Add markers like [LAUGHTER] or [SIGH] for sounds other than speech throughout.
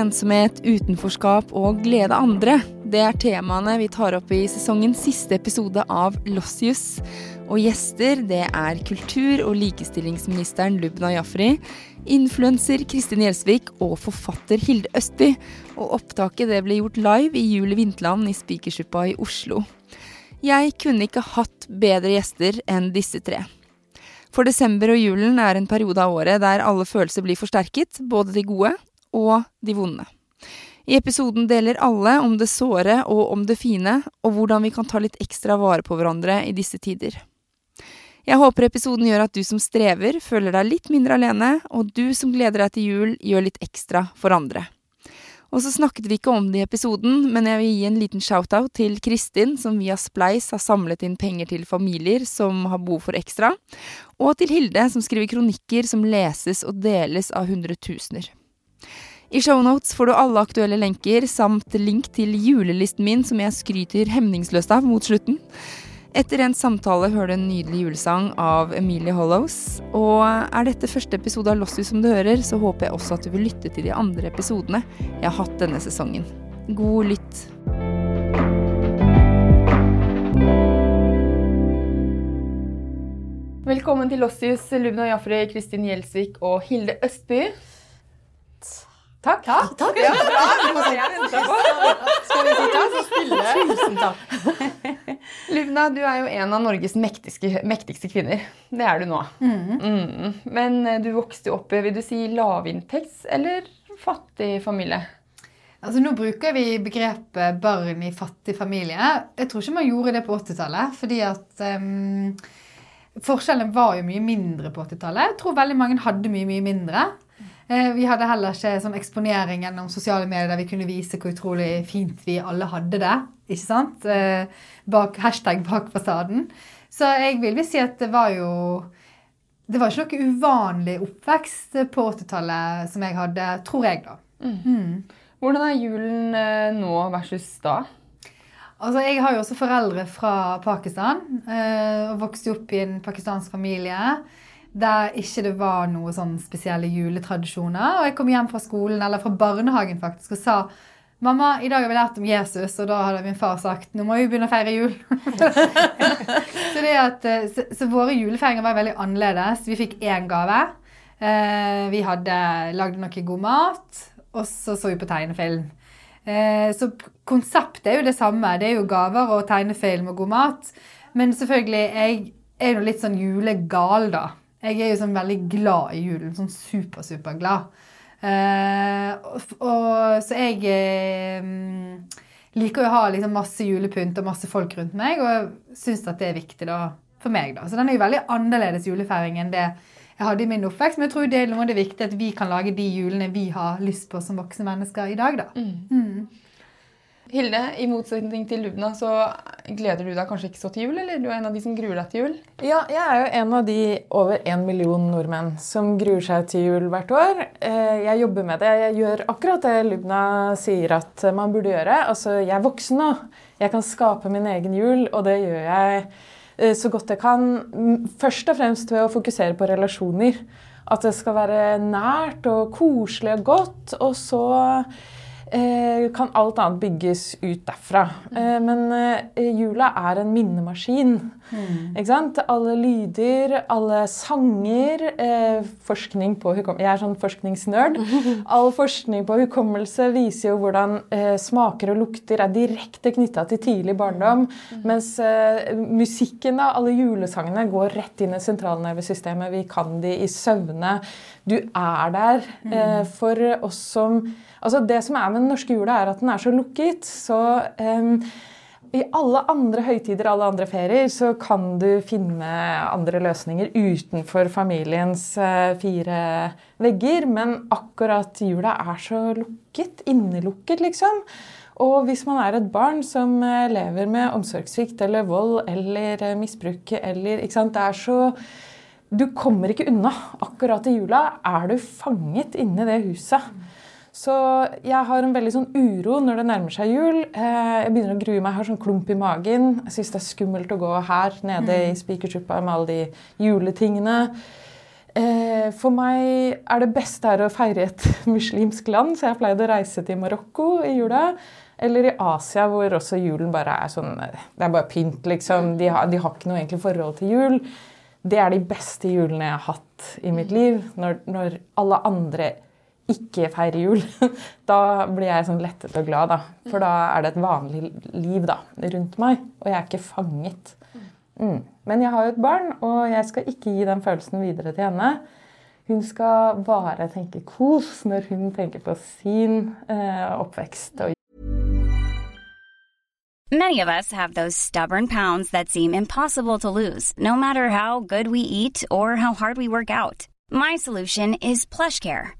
ensomhet, utenforskap og glede andre. Det er temaene vi tar opp i sesongens siste episode av Lossius. Og gjester det er kultur- og likestillingsministeren Lubna Jafri, influenser Kristin Gjelsvik og forfatter Hilde Østby. Og opptaket det ble gjort live i Julie Vinterland i Spikersuppa i Oslo. Jeg kunne ikke hatt bedre gjester enn disse tre. For desember og julen er en periode av året der alle følelser blir forsterket, både de gode og de vonde. I episoden deler alle om det såre og om det fine, og hvordan vi kan ta litt ekstra vare på hverandre i disse tider. Jeg håper episoden gjør at du som strever, føler deg litt mindre alene, og du som gleder deg til jul, gjør litt ekstra for andre. Og så snakket vi ikke om det i episoden, men jeg vil gi en liten shout-out til Kristin, som via Spleis har samlet inn penger til familier som har behov for ekstra, og til Hilde, som skriver kronikker som leses og deles av hundretusener. I shownotes får du alle aktuelle lenker, samt link til julelisten min som jeg skryter hemningsløst av mot slutten. Etter en samtale hører du en nydelig julesang av Emilie Hollows. Og er dette første episode av Lossie som du hører, så håper jeg også at du vil lytte til de andre episodene jeg har hatt denne sesongen. God lytt. Velkommen til Lossius, Lubna Jafri, Kristin Gjelsvik og Hilde Østby. Takk. Takk. takk. Ja, Skal vi si takk? Så stille. Tusen takk. Lubna, du er jo en av Norges mektigste, mektigste kvinner. Det er du nå. Mm. Mm. Men eh, du vokste opp vil du si, lavinntekts- eller fattig familie? Altså, nå bruker vi begrepet 'barn i fattig familie'. Jeg tror ikke man gjorde det på 80-tallet. fordi at um, Forskjellen var jo mye mindre på 80-tallet. Jeg tror veldig mange hadde mye, mye mindre. Eh, vi hadde heller ikke sånn eksponering gjennom sosiale medier der vi kunne vise hvor utrolig fint vi alle hadde det. ikke sant? Eh, bak, hashtag bak fasaden. Så jeg vil si at det var jo Det var ikke noe uvanlig oppvekst på 80-tallet som jeg hadde, tror jeg, da. Mm. Mm. Hvordan er julen eh, nå versus da? Altså, Jeg har jo også foreldre fra Pakistan og vokste opp i en pakistansk familie der ikke det var noen sånn spesielle juletradisjoner. Og jeg kom hjem fra skolen, eller fra barnehagen faktisk, og sa Mamma, i dag har vi lært om Jesus, og da hadde min far sagt nå må vi begynne å feire jul. [LAUGHS] så, at, eh, så, så, våre julefeiringer var veldig annerledes. Vi fikk én gave. Eh, vi hadde lagd noe god mat, og så så vi på tegnefilm. Eh, så konseptet er jo det samme. Det er jo gaver og tegnefilm og god mat. Men selvfølgelig, jeg er jo litt sånn julegal, da. Jeg er jo sånn veldig glad i julen. Sånn super, superglad. Uh, og, og, så jeg eh, liker å ha liksom masse julepynt og masse folk rundt meg, og syns at det er viktig da, for meg. da. Så den er jo veldig annerledes julefeiring enn det jeg hadde i min oppvekst. Men jeg tror det er noe av det viktige at vi kan lage de julene vi har lyst på som voksne mennesker i dag. da. Mm. Mm. Hilde, i motsetning til Lubna, så gleder du deg kanskje ikke så til jul? Eller du er en av de som gruer deg til jul? Ja, jeg er jo en av de over en million nordmenn som gruer seg til jul hvert år. Eh, jeg jobber med det. Jeg gjør akkurat det Lubna sier at man burde gjøre. Altså, jeg er voksen nå. Jeg kan skape min egen jul, og det gjør jeg eh, så godt jeg kan. Først og fremst ved å fokusere på relasjoner. At det skal være nært og koselig og godt. Og så kan alt annet bygges ut derfra. Eh, men eh, jula er en minnemaskin. Mm. Ikke sant? Alle lyder, alle sanger Forskning på hukommelse Jeg er sånn forskningsnerd. [LAUGHS] All forskning på hukommelse viser jo hvordan smaker og lukter er direkte knytta til tidlig barndom. Mm. Mens musikken av alle julesangene går rett inn i sentralnervesystemet. Vi kan de i søvne. Du er der mm. for oss som Altså Det som er med den norske jula, er at den er så lukket. Så um, i alle andre høytider, alle andre ferier, så kan du finne andre løsninger utenfor familiens uh, fire vegger. Men akkurat jula er så lukket. Innelukket, liksom. Og hvis man er et barn som uh, lever med omsorgssvikt eller vold eller uh, misbruk eller ikke sant, Det er så Du kommer ikke unna. Akkurat i jula er du fanget inni det huset. Så jeg har en veldig sånn uro når det nærmer seg jul. Eh, jeg begynner å grue meg, jeg har sånn klump i magen. Jeg syns det er skummelt å gå her nede mm. i Spikersuppa med alle de juletingene. Eh, for meg er det beste her å feire i et [LAUGHS] muslimsk land, så jeg pleide å reise til Marokko i jula. Eller i Asia, hvor også julen bare er sånn Det er bare pynt, liksom. De har, de har ikke noe egentlig forhold til jul. Det er de beste julene jeg har hatt i mitt liv. Når, når alle andre ikke feire jul. [LAUGHS] Da blir jeg sånn lettet og glad, da. For da er det et vanlig liv da, rundt meg, og jeg er ikke fanget. Mm. Men jeg har jo et barn, og jeg skal ikke gi den følelsen videre til henne. Hun skal bare tenke kos når hun tenker på sin eh, oppvekst. Many of us have those stubborn pounds that seem impossible to lose, no matter how good we eat or how hard we work out. My solution is PlushCare.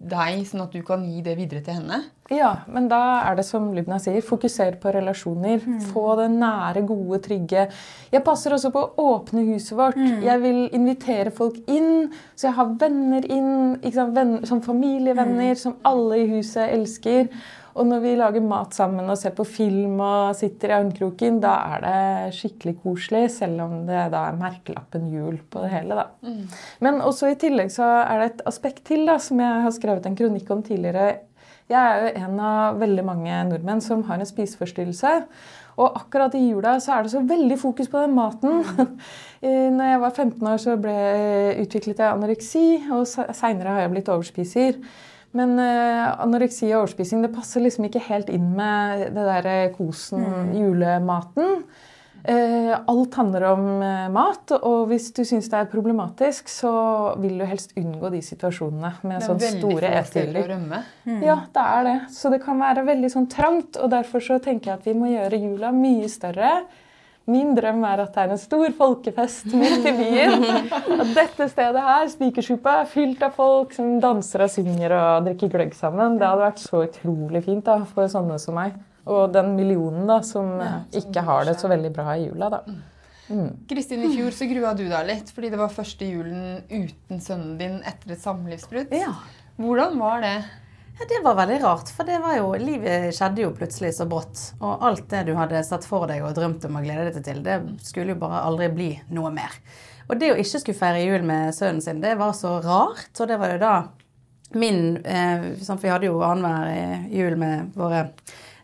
deg sånn at du kan gi det videre til henne. Ja, men da er det som Lubna sier, fokuser på relasjoner. Få det nære, gode, trygge. Jeg passer også på å åpne huset vårt. Jeg vil invitere folk inn, så jeg har venner inn. Sant? Venner, som familievenner som alle i huset elsker. Og når vi lager mat sammen og ser på film og sitter i armkroken, da er det skikkelig koselig, selv om det da er merkelappen jul på det hele. da. Men også i tillegg så er det et aspekt til da, som jeg har skrevet en kronikk om tidligere. Jeg er jo en av veldig mange nordmenn som har en spiseforstyrrelse. Og akkurat i jula så er det så veldig fokus på den maten. [LAUGHS] Når jeg var 15 år, så ble, utviklet jeg anoreksi, og seinere har jeg blitt overspiser. Men uh, anoreksi og overspising det passer liksom ikke helt inn med det der kosen, kosen, julematen. Uh, alt handler om uh, mat, og hvis du syns det er problematisk, så vil du helst unngå de situasjonene med sånne store etehyller. rømme. Ja, det er det. Så det kan være veldig sånn trangt, og derfor så tenker jeg at vi må gjøre jula mye større. Min drøm er at det er en stor folkefest midt i byen. At dette stedet her, Spikersuppa, er fylt av folk som danser og synger og drikker gløgg sammen. Det hadde vært så utrolig fint da, for sånne som meg. Og den millionen da, som ikke har det så veldig bra i jula. da. Kristin, i fjor så grua du deg litt fordi det var første julen uten sønnen din etter et samlivsbrudd. Ja. Hvordan var det? Ja, Det var veldig rart, for jo, livet skjedde jo plutselig så brått. Og alt det du hadde sett for deg og drømt om og gledet deg til, det skulle jo bare aldri bli noe mer. Og det å ikke skulle feire jul med sønnen sin, det var så rart. Og det var jo da min eh, For vi hadde jo annenhver eh, jul med våre,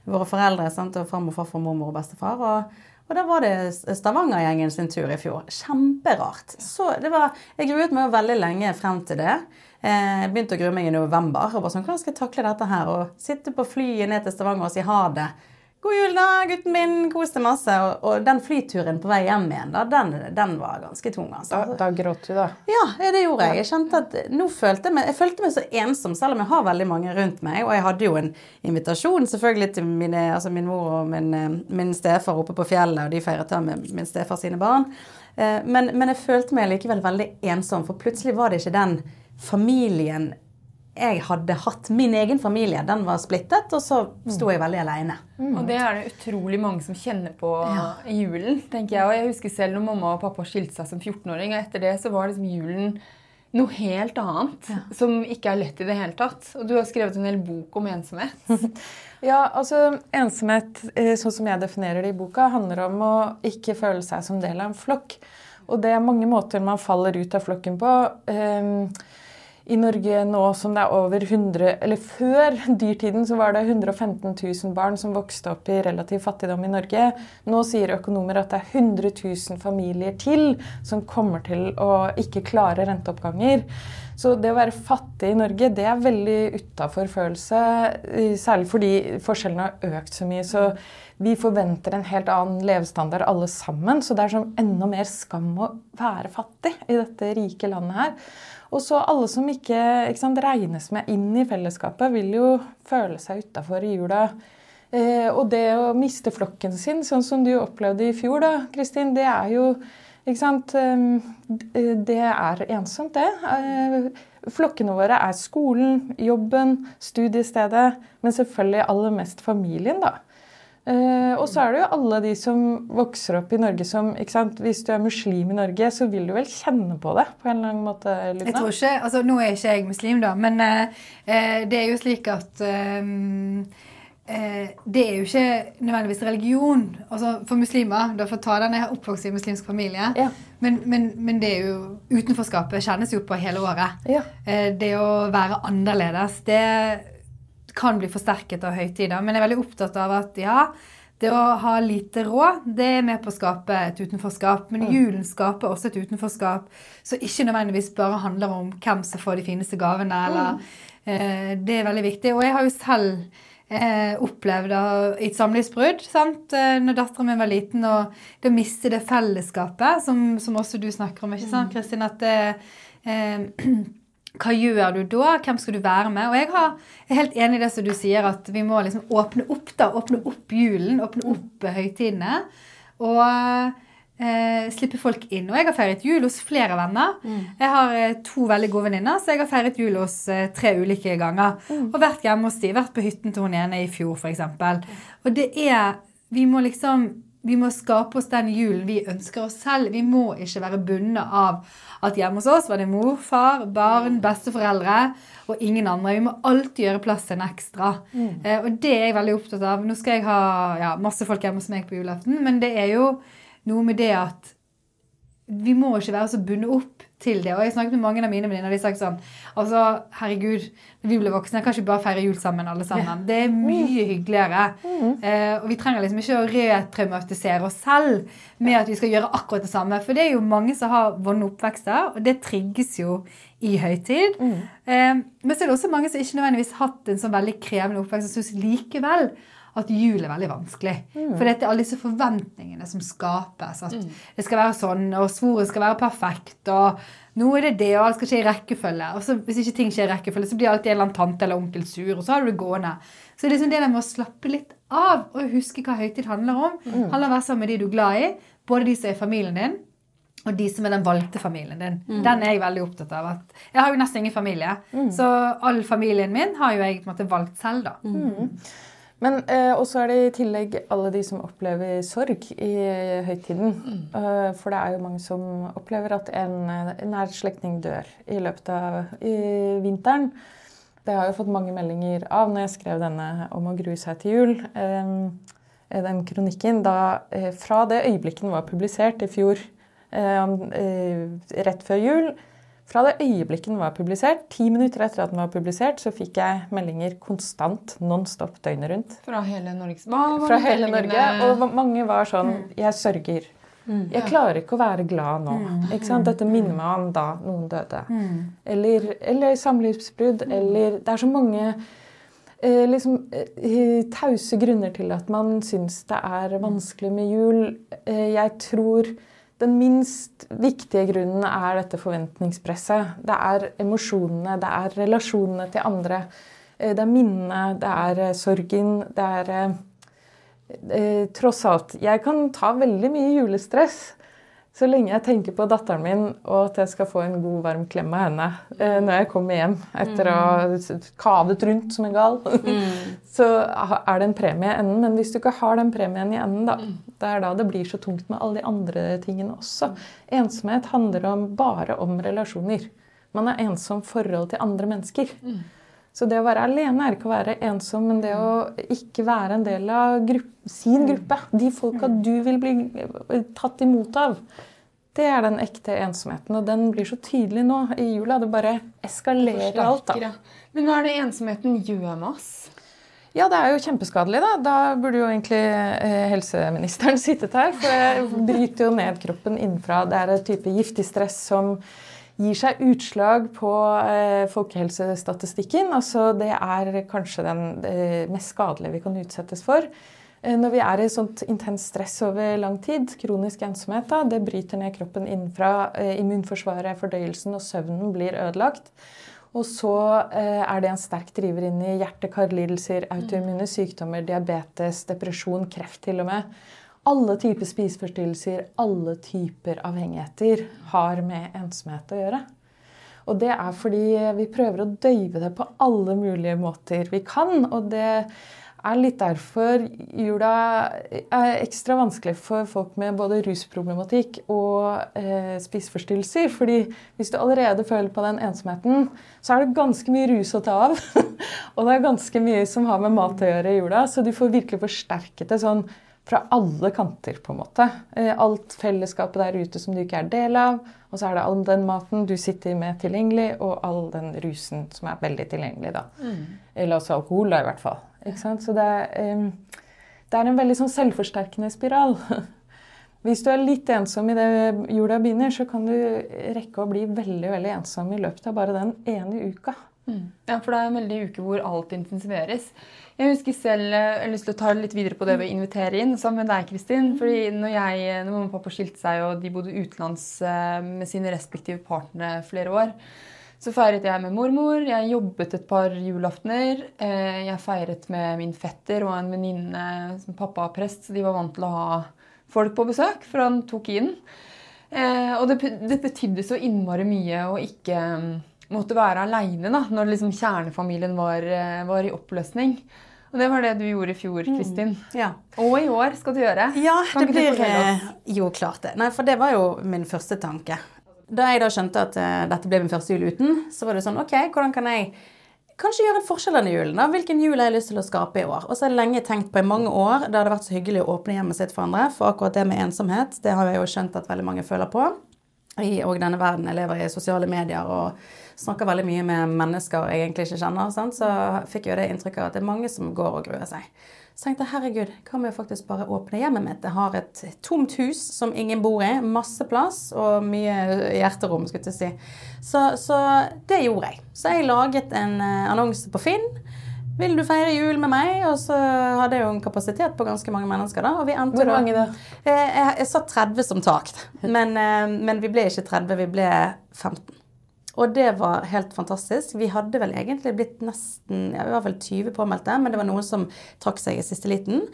våre foreldre. Sant, og farmor, farfar, mormor og bestefar. Og, og da var det Stavanger-gjengen sin tur i fjor. Kjemperart. Så det var, jeg gruet meg veldig lenge frem til det. Eh, Jeg begynte å grue meg i november. og bare sånn, Hvordan skal jeg takle dette her? Og sitte på flyet ned til Stavanger og si ha det. God jul, da, gutten min. Kos deg masse. Og, og den flyturen på vei hjem igjen, da, den, den var ganske tung. altså. Da, da gråt du, da. Ja, det gjorde jeg. Jeg kjente at nå følte jeg meg, jeg følte meg så ensom, selv om jeg har veldig mange rundt meg. Og jeg hadde jo en invitasjon selvfølgelig til mine, altså min mor og min, eh, min stefar oppe på fjellet, og de feiret da med min stefar sine barn. Eh, Men, men jeg følte meg likevel veldig ensom, for plutselig var det ikke den familien jeg hadde hatt. Min egen familie, den var splittet, og så sto jeg veldig alene. Og det er det utrolig mange som kjenner på i julen. tenker jeg. Og jeg husker selv når mamma og pappa skilte seg som 14-åring. Og etter det så var liksom julen noe helt annet. Som ikke er lett i det hele tatt. Og du har skrevet en hel bok om ensomhet. [LAUGHS] Ja, altså Ensomhet, eh, sånn som jeg definerer det i boka, handler om å ikke føle seg som del av en flokk. Og det er mange måter man faller ut av flokken på. Ehm, I Norge nå som det er over 100 Eller før dyrtiden så var det 115 000 barn som vokste opp i relativ fattigdom i Norge. Nå sier økonomer at det er 100 000 familier til som kommer til å ikke klare renteoppganger. Så det å være fattig i Norge, det er veldig utafor følelse. Særlig fordi forskjellene har økt så mye. Så vi forventer en helt annen levestandard alle sammen. Så det er som enda mer skam å være fattig i dette rike landet her. Og så alle som ikke, ikke sant, regnes med inn i fellesskapet, vil jo føle seg utafor i jula. Eh, og det å miste flokken sin, sånn som du opplevde i fjor, da, Kristin, det er jo ikke sant? eh, Det er ensomt, det. Eh, flokkene våre er skolen, jobben, studiestedet, men selvfølgelig aller mest familien, da. Eh, og så er det jo alle de som vokser opp i Norge som ikke sant? Hvis du er muslim i Norge, så vil du vel kjenne på det på en eller annen måte? Luna? Jeg tror ikke, altså Nå er ikke jeg muslim, da, men eh, eh det er jo slik at eh, eh, det er jo ikke nødvendigvis religion altså for muslimer. da For ta den, Jeg er oppvokst i en muslimsk familie. Ja. Men, men, men, det er jo utenforskapet kjennes jo på hele året. Ja. Det å være annerledes, det kan bli forsterket av høytider. Men jeg er veldig opptatt av at ja, det å ha lite råd, det er med på å skape et utenforskap. Men julen skaper også et utenforskap som ikke nødvendigvis bare handler om hvem som får de fineste gavene. eller eh, Det er veldig viktig. Og jeg har jo selv eh, opplevd et samlivsbrudd sant? Eh, når datteren min var liten. Og det å miste det fellesskapet, som, som også du snakker om, ikke sant, Kristin? At det eh, [CLEARS THROAT] hva gjør du da? Hvem skal du være med? Og jeg, har, jeg er helt enig i det som du sier, at vi må liksom åpne opp da, åpne opp julen, åpne opp høytidene. Og eh, slippe folk inn. Og jeg har feiret jul hos flere venner. Mm. Jeg har eh, to veldig gode venninner, så jeg har feiret jul hos eh, tre ulike ganger. Mm. Og vært hjemme hos de, vært på hytten til hun ene i fjor, f.eks. Og det er Vi må liksom vi må skape oss den julen vi ønsker oss selv. Vi må ikke være bundet av at hjemme hos oss var det mor, far, barn, besteforeldre og ingen andre. Vi må alltid gjøre plass til en ekstra. Mm. Eh, og det er jeg veldig opptatt av. Nå skal jeg ha ja, masse folk hjemme hos meg på julaften, men det er jo noe med det at vi må ikke være så bundet opp til det. Og jeg snakket med mange av mine venninner, og de sagt sånn Altså, herregud, når vi blir voksne, kan ikke bare feire jul sammen, alle sammen. Det er mye hyggeligere. Mm. Eh, og vi trenger liksom ikke å retraumatisere oss selv med at vi skal gjøre akkurat det samme. For det er jo mange som har vonde oppvekster, og det trigges jo i høytid. Mm. Eh, men så er det også mange som ikke nødvendigvis har hatt en sånn veldig krevende oppvekst, og syns likevel at jul er veldig vanskelig. Mm. For det er alle disse forventningene som skapes. At mm. det skal være sånn, og svoret skal være perfekt, og nå er det det, og alt skal skje i rekkefølge. Og så hvis ikke ting skjer i rekkefølge, så blir alltid en eller annen tante eller onkel sur, og så har du det gående. Så det er liksom det der med å slappe litt av og huske hva høytid handler om. Mm. handler om å være sammen med de du er glad i, både de som er familien din, og de som er den valgte familien din. Mm. Den er jeg veldig opptatt av. Jeg har jo nesten ingen familie, mm. så all familien min har jo jeg måte valgt selv, da. Mm. Men eh, også er det i tillegg alle de som opplever sorg i eh, høytiden. Mm. Uh, for det er jo mange som opplever at en, en nær slektning dør i løpet av i vinteren. Det har jeg fått mange meldinger av når jeg skrev denne om å grue seg til jul. Uh, den kronikken da Fra det øyeblikket den var publisert i fjor, rett før jul, fra det øyeblikket den var publisert, ti minutter etter at den var publisert, så fikk jeg meldinger konstant, non stop, døgnet rundt. Fra hele Norge? Fra hele Norge. Og mange var sånn mm. Jeg sørger. Mm. Jeg klarer ikke å være glad nå. Mm. Dette minner meg om da noen døde. Mm. Eller, eller samlivsbrudd. Mm. Eller Det er så mange eh, liksom, eh, tause grunner til at man syns det er vanskelig med jul. Eh, jeg tror den minst viktige grunnen er dette forventningspresset. Det er emosjonene, det er relasjonene til andre. Eh, det er minnene, det er eh, sorgen, det er eh, Tross alt. Jeg kan ta veldig mye julestress. Så lenge jeg tenker på datteren min, og at jeg skal få en god, varm klem av henne eh, når jeg kommer hjem etter å ha mm. kavet rundt som en gal, mm. [LAUGHS] så er det en premie i enden. Men hvis du ikke har den premien i enden, da, mm. det er da det blir så tungt med alle de andre tingene også. Ensomhet handler om, bare om relasjoner. Man er ensom forhold til andre mennesker. Så det å være alene er ikke å være ensom, men det å ikke være en del av grupp, sin gruppe, de folka du vil bli tatt imot av, det er den ekte ensomheten. Og den blir så tydelig nå i jula. Det bare eskalerer alt. da. Men hva er det ensomheten gjør med oss? Ja, det er jo kjempeskadelig, da. Da burde jo egentlig eh, helseministeren [LAUGHS] sittet her. For det bryter jo ned kroppen innenfra. Det er et type giftig stress som gir seg utslag på eh, folkehelsestatistikken. Altså, det er kanskje den eh, mest skadelige vi kan utsettes for. Eh, når vi er i sånt intenst stress over lang tid, kronisk ensomhet, da, det bryter ned kroppen innenfra. Immunforsvaret, fordøyelsen og søvnen blir ødelagt. Og så er det en sterk driver inn i hjerte-karlidelser, autoimmune sykdommer, diabetes, depresjon, kreft til og med alle typer spiseforstyrrelser, alle typer avhengigheter, har med ensomhet å gjøre. Og det er fordi vi prøver å døyve det på alle mulige måter vi kan. Og det er litt derfor jula er ekstra vanskelig for folk med både rusproblematikk og eh, spiseforstyrrelser. Fordi hvis du allerede føler på den ensomheten, så er det ganske mye rus å ta av. [LAUGHS] og det er ganske mye som har med mat å gjøre i jula, så du får virkelig forsterket det sånn fra alle kanter, på en måte. Eh, alt fellesskapet der ute som du ikke er del av. Og så er det all den maten du sitter med tilgjengelig, og all den rusen som er veldig tilgjengelig. da. Mm. Eller også alkohol, da, i hvert fall. Ikke sant? Så det er, det er en veldig sånn selvforsterkende spiral. [LAUGHS] Hvis du er litt ensom i det jula begynner, så kan du rekke å bli veldig veldig ensom i løpet av bare den ene uka. Mm. Ja, for det er en veldig uke hvor alt intensiveres. Jeg husker selv, eh, jeg har lyst til å ta litt videre på det ved å invitere inn sammen med deg, Kristin. Fordi når, jeg, når mamma og pappa skilte seg, og de bodde utenlands eh, med sine respektive partnere flere år, så feiret jeg med mormor. Jeg jobbet et par julaftener. Eh, jeg feiret med min fetter og en venninne som pappa er prest, så de var vant til å ha folk på besøk, for han tok inn. Og det, det betydde så innmari mye å ikke måtte være aleine når liksom kjernefamilien var, var i oppløsning. Og det var det du gjorde i fjor, mm. Kristin. Mm, ja. Og i år skal du gjøre. Ja, kan det blir eh, Jo, klart det. Nei, for det var jo min første tanke. Da jeg da skjønte at uh, dette ble min første jul uten, så var det sånn OK, hvordan kan jeg kanskje gjøre en forskjell denne julen? da? Hvilken jul har jeg lyst til å skape i år? Og så har jeg lenge tenkt på i mange år det hadde vært så hyggelig å åpne hjemmet sitt for andre. For akkurat det med ensomhet, det har jeg jo skjønt at veldig mange føler på. I og denne verden jeg lever i sosiale medier og snakker veldig mye med mennesker jeg egentlig ikke kjenner, sant? så fikk jeg jo det inntrykket at det er mange som går og gruer seg. Så tenkte jeg herregud, kan vi faktisk bare åpne hjemmet mitt? Jeg har et tomt hus som ingen bor i, masse plass og mye hjerterom, skulle jeg si. Så, så det gjorde jeg. Så jeg laget en eh, annonse på Finn. Vil du feire jul med meg? Og så hadde jeg jo en kapasitet på ganske mange mennesker. da. Og vi endte Hvor mange da? Eh, jeg, jeg, jeg sa 30 som tak, men, eh, men vi ble ikke 30, vi ble 15. Og det var helt fantastisk. Vi hadde vel egentlig blitt nesten ja, vi var vel 20 påmeldte, men det var noen som trakk seg i siste liten.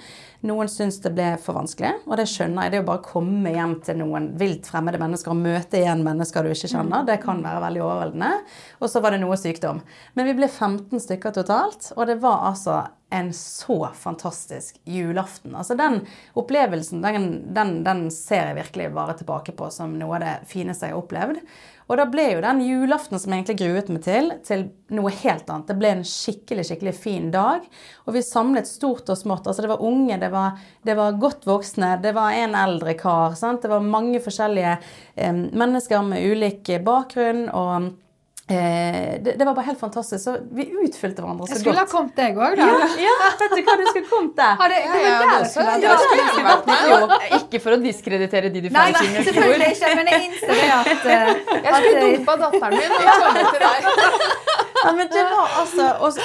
Noen syntes det ble for vanskelig, og det skjønner jeg. Det er jo bare å komme hjem til noen vilt fremmede mennesker og møte igjen mennesker du ikke kjenner. Det kan være veldig overveldende. Og så var det noe sykdom. Men vi ble 15 stykker totalt, og det var altså en så fantastisk julaften. Altså Den opplevelsen den, den, den ser jeg virkelig bare tilbake på som noe av det fineste jeg har opplevd. Og da ble jo den julaften som jeg egentlig gruet meg til, til noe helt annet. Det ble en skikkelig skikkelig fin dag. Og vi samlet stort og smått. Altså Det var unge, det var, det var godt voksne, det var en eldre kar. Sant? Det var mange forskjellige eh, mennesker med ulik bakgrunn. og det, det, var bare helt fantastisk. Så vi utfylte hverandre så godt. Jeg skulle godt. ha kommet deg òg, da. Ja, ja, vet du hva, du skulle kommet der. Ja, det, ja, ja, ja, det Ikke for å diskreditere de du feiret i i Nei, Selvfølgelig ikke, men jeg innser [LAUGHS] det at uh, Jeg skulle dumpa datteren min og kommet til deg. Ja, men det var altså også,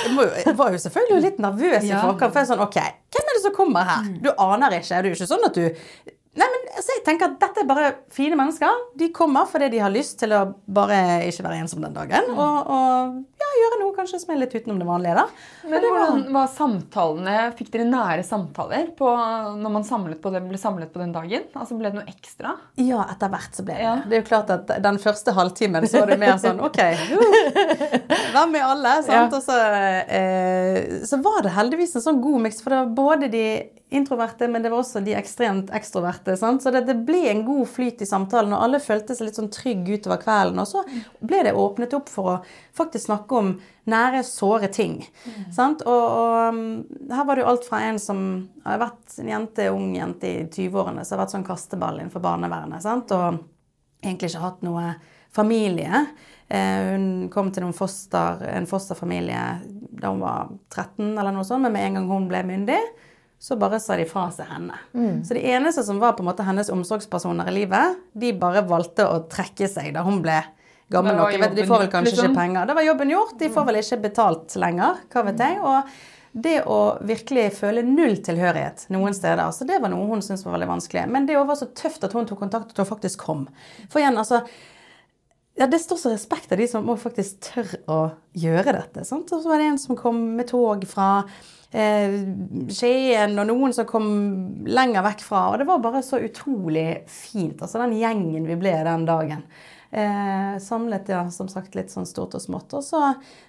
Jeg var jo selvfølgelig litt nervøs i forkant. For jeg er sånn OK, hvem er det som kommer her? Du aner ikke. Er Det jo ikke sånn at du Nei, men altså, jeg tenker at Dette er bare fine mennesker. De kommer fordi de har lyst til å bare ikke være ensom den dagen. Mm. Og, og, ja, gjøre noe kanskje som er litt utenom det vanlige. da. Men det hvordan var samtalene? Fikk dere nære samtaler på, når man samlet på det, ble samlet på den dagen? Altså Ble det noe ekstra? Ja, etter hvert så ble det ja. det. er jo klart at Den første halvtimen så var det mer sånn OK, [LAUGHS] hvem er alle? Sant? Ja. Og så, eh, så var det heldigvis en sånn god miks. For det var både de introverte, men det var også de ekstremt ekstroverte. Sant? Så det, det, ble en god flyt i samtalen, og alle følte seg litt sånn trygge utover kvelden. Og så ble det åpnet opp for å faktisk snakke om nære, såre ting. Mm. Og, og, her var det jo alt fra en som har vært en jente, ung jente i 20-årene, som har vært sånn kasteball innenfor barnevernet, sant? og egentlig ikke hatt noe familie. Eh, hun kom til foster, en fosterfamilie da hun var 13, eller noe sånt, men med en gang hun ble myndig, så bare sa de fra seg henne. Mm. Så de eneste som var på en måte hennes omsorgspersoner i livet, de bare valgte å trekke seg da hun ble gammel nok. Vet, de får vel kanskje liksom. ikke penger. Det var jobben gjort. De får vel ikke betalt lenger. Hva vet jeg. Og det å virkelig føle null tilhørighet noen steder, så det var noe hun syntes var veldig vanskelig. Men det var så tøft at hun tok kontakt, og hun faktisk kom. For igjen, altså ja, Det står så respekt av de som faktisk tør å gjøre dette. Sant? Og så var det en som kom med tog fra Skien, og noen som kom lenger vekk fra. Og det var bare så utrolig fint. Altså den gjengen vi ble den dagen. Eh, samlet, ja, som sagt, litt sånn stort og smått. Og så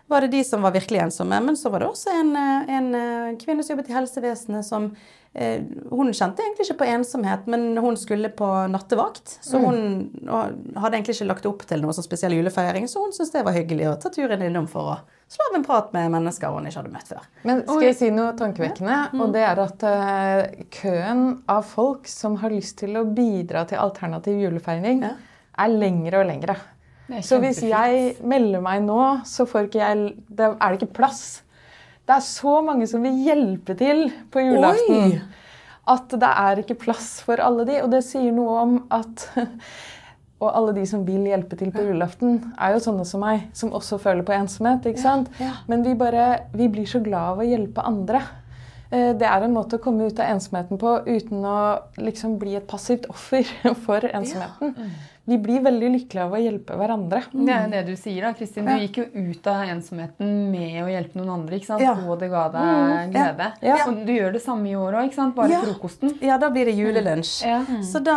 var det de som var virkelig ensomme. Men så var det også en, eh, en eh, kvinne som jobbet i helsevesenet som eh, Hun kjente egentlig ikke på ensomhet, men hun skulle på nattevakt. Så hun hadde egentlig ikke lagt opp til noe sånn spesiell julefeiring, så hun syntes det var hyggelig å ta turen innom for å slå av en prat med mennesker hun ikke hadde møtt før. Men skal jeg si noe tankevekkende? Og det er at uh, køen av folk som har lyst til å bidra til alternativ julefeiring, Ja. er lengre og lengre. Så hvis jeg melder meg nå, så får ikke jeg, det er det ikke plass. Det er så mange som vil hjelpe til på julaften. Oi! At det er ikke plass for alle de. Og det sier noe om at [LAUGHS] Og alle de som vil hjelpe til på julaften, er jo sånne som meg, som også føler på ensomhet. ikke sant? ja. Men vi, bare, vi blir så glad av å hjelpe andre. Eh, Det er en måte å komme ut av ensomheten på uten å liksom bli et passivt offer [LAUGHS] for ensomheten. Vi blir veldig lykkelige av å hjelpe hverandre. Det er det du sier, da, Kristin. Du gikk jo ut av ensomheten med å hjelpe noen andre. ikke sant? Ja. Og det ga deg glede. Ja. Og du gjør det samme i år òg, ikke sant? Bare Ja. frokosten. Ja, da blir det julelunsj. Ja. Så da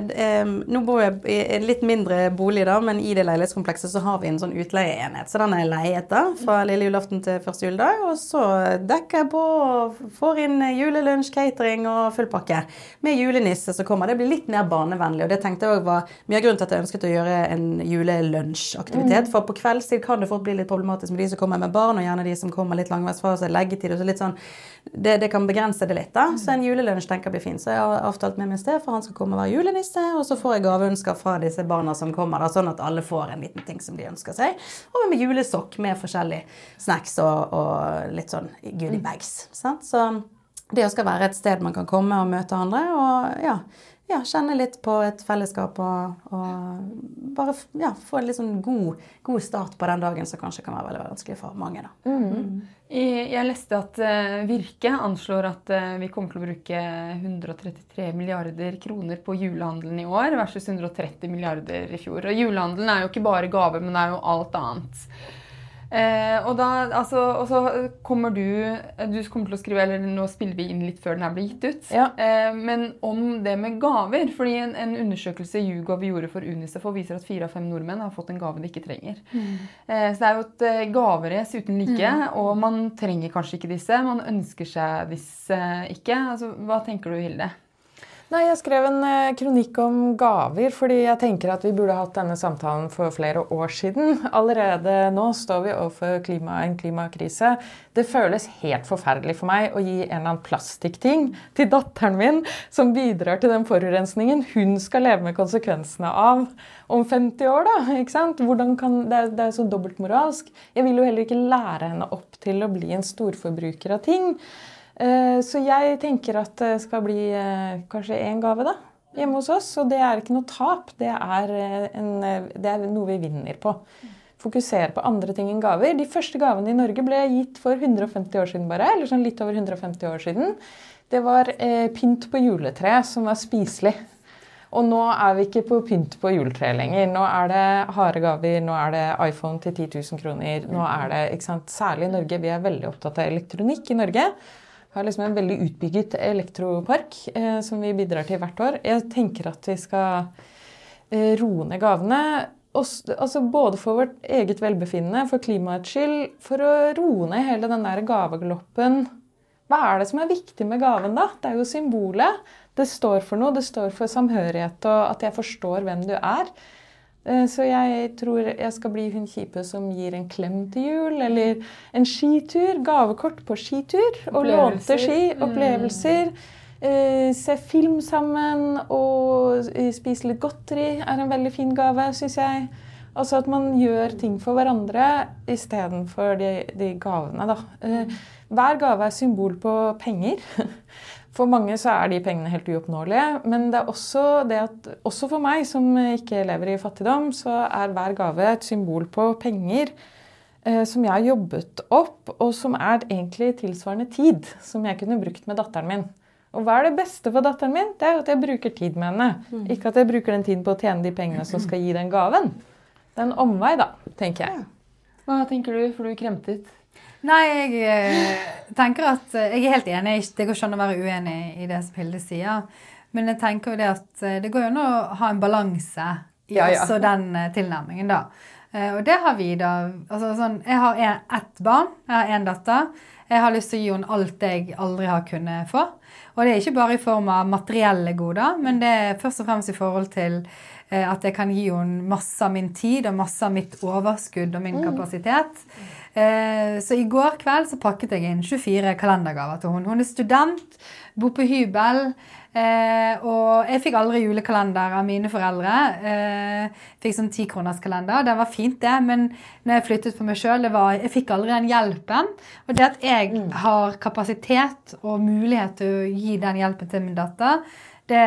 eh, Nå bor jeg i en litt mindre bolig, da, men i det leilighetskomplekset så har vi en sånn utleieenhet. Så den er leiet da, fra lille julaften til første juledag. Og så dekker jeg på og får inn julelunsj, catering og full pakke. Med julenisse som kommer. Det blir litt mer barnevennlig. Og det tenkte jeg også var mye grunnen til at jeg ønsket å gjøre en julelunsjaktivitet. For på kveldstid kan det fort bli litt problematisk med de som kommer med barn, og gjerne de som kommer litt langveis fra seg, leggetid og så litt sånn det, det kan begrense det litt, da. Så en julelunsj tenker jeg blir fin. Så jeg har avtalt med min sted, for han skal komme og være julenisse. Og så får jeg gaveønsker fra disse barna som kommer, da, sånn at alle får en liten ting som de ønsker seg. Og med julesokk med forskjellige snacks og, og litt sånn goodiebags. Sant? Så det skal være et sted man kan komme og møte andre, og ja, ja kjenne litt på et fellesskap og, og bare ja, få en litt sånn god, god start på den dagen som kanskje kan være veldig vanskelig for mange. da. I- Jeg leste at eh, Virke anslår at eh, vi kommer til å bruke 133 milliarder kroner på julehandelen i år versus 130 milliarder i fjor. Og julehandelen er jo ikke bare gaver, men det er jo alt annet. Eh, og da, altså, og så kommer du Du kommer til å skrive, eller nå spiller vi inn litt før den her blir gitt ut. Ja. Eh, men om det med gaver. fordi en, en undersøkelse YouGov gjorde for Unicef og viser at fire av fem nordmenn har fått en gave de ikke trenger. Eh, så det er jo et eh, gaverace uten like, og man trenger kanskje ikke disse. Man ønsker seg disse ikke. Altså, hva tenker du, Hilde? Nei, Jeg skrev en eh, kronikk om gaver, fordi jeg tenker at vi burde hatt denne samtalen for flere år siden. Allerede nå står vi overfor klima, en klimakrise. Det føles helt forferdelig for meg å gi en eller annen plastikkting til datteren min som bidrar til den forurensningen hun skal leve med konsekvensene av om 50 år. da, ikke sant? Kan, det, er, det er så dobbeltmoralsk. Jeg vil jo heller ikke lære henne opp til å bli en storforbruker av ting. Eh, Så jeg tenker at det skal bli eh, kanskje én gave da, hjemme hos oss. Og det er ikke noe tap, det er, eh, en, det er noe vi vinner på. Fokusere på andre ting enn gaver. De første gavene i Norge ble gitt for 150 år siden bare. Eller sånn litt over 150 år siden. Det var eh, pynt på juletre som var spiselig. Og nå er vi ikke på pynt på juletre lenger. Nå er det harde gaver, nå er det iPhone til 10 000 kroner. Nå er det, ikke sant, Særlig i Norge. Vi er veldig opptatt av elektronikk i Norge. Har liksom en veldig utbygget elektropark eh, som vi bidrar til hvert år. Jeg tenker at vi skal eh, roe ned gavene. Også, altså både for vårt eget velbefinnende, for klimaets skyld, for å roe ned hele den der gavegaloppen. Hva er det som er viktig med gaven, da? Det er jo symbolet. Det står for noe. Det står for samhørighet og at jeg forstår hvem du er. Eh, Så jeg tror jeg skal bli hun kjipe som gir en klem til jul, eller en skitur. Gavekort på skitur. Og lånte ski. Opplevelser. Mm. se film sammen og eh, spise litt godteri er en veldig fin gave, syns jeg. Altså at man gjør ting for hverandre istedenfor de, de gavene, da. Hver gave er symbol på penger. [LAUGHS] For mange så er de pengene helt uoppnåelige. Men det er også det at også for meg som ikke lever i fattigdom, så er hver gave et symbol på penger eh, som jeg har jobbet opp, og som er egentlig tilsvarende tid som jeg kunne brukt med datteren min. Og hva er det beste for datteren min? Det er jo at jeg bruker tid med henne. Ikke at jeg bruker den tiden på å tjene de pengene som skal gi den gaven. Det er en omvei, da, tenker jeg. Hva tenker du, for du kremtet? Nei, jeg eh, tenker at eh, Jeg er helt enig. Det går ikke an å være uenig i det som Hilde sier. Men jeg tenker jo det at eh, det går jo an å ha en balanse Ja, ja. også den tilnærmingen, da. Og det har vi, da. Altså, sånn, jeg har ett barn. Jeg har én datter. Jeg har lyst til å gi henne alt jeg aldri har kunnet få. Og det er ikke bare i form av materielle goder, men det er først og fremst i forhold til at jeg kan gi henne masse av min tid og masse av mitt overskudd og min kapasitet. Eh, så i går kveld så pakket jeg inn 24 kalendergaver til henne. Hun er student, bor på hybel. Eh, og jeg fikk aldri julekalender av mine foreldre. Eh, fikk sånn tikronerskalender. Det var fint, det. Men når jeg flyttet for meg sjøl, jeg fikk aldri den hjelpen. Og det at jeg har kapasitet og mulighet til å gi den hjelpen til min datter, det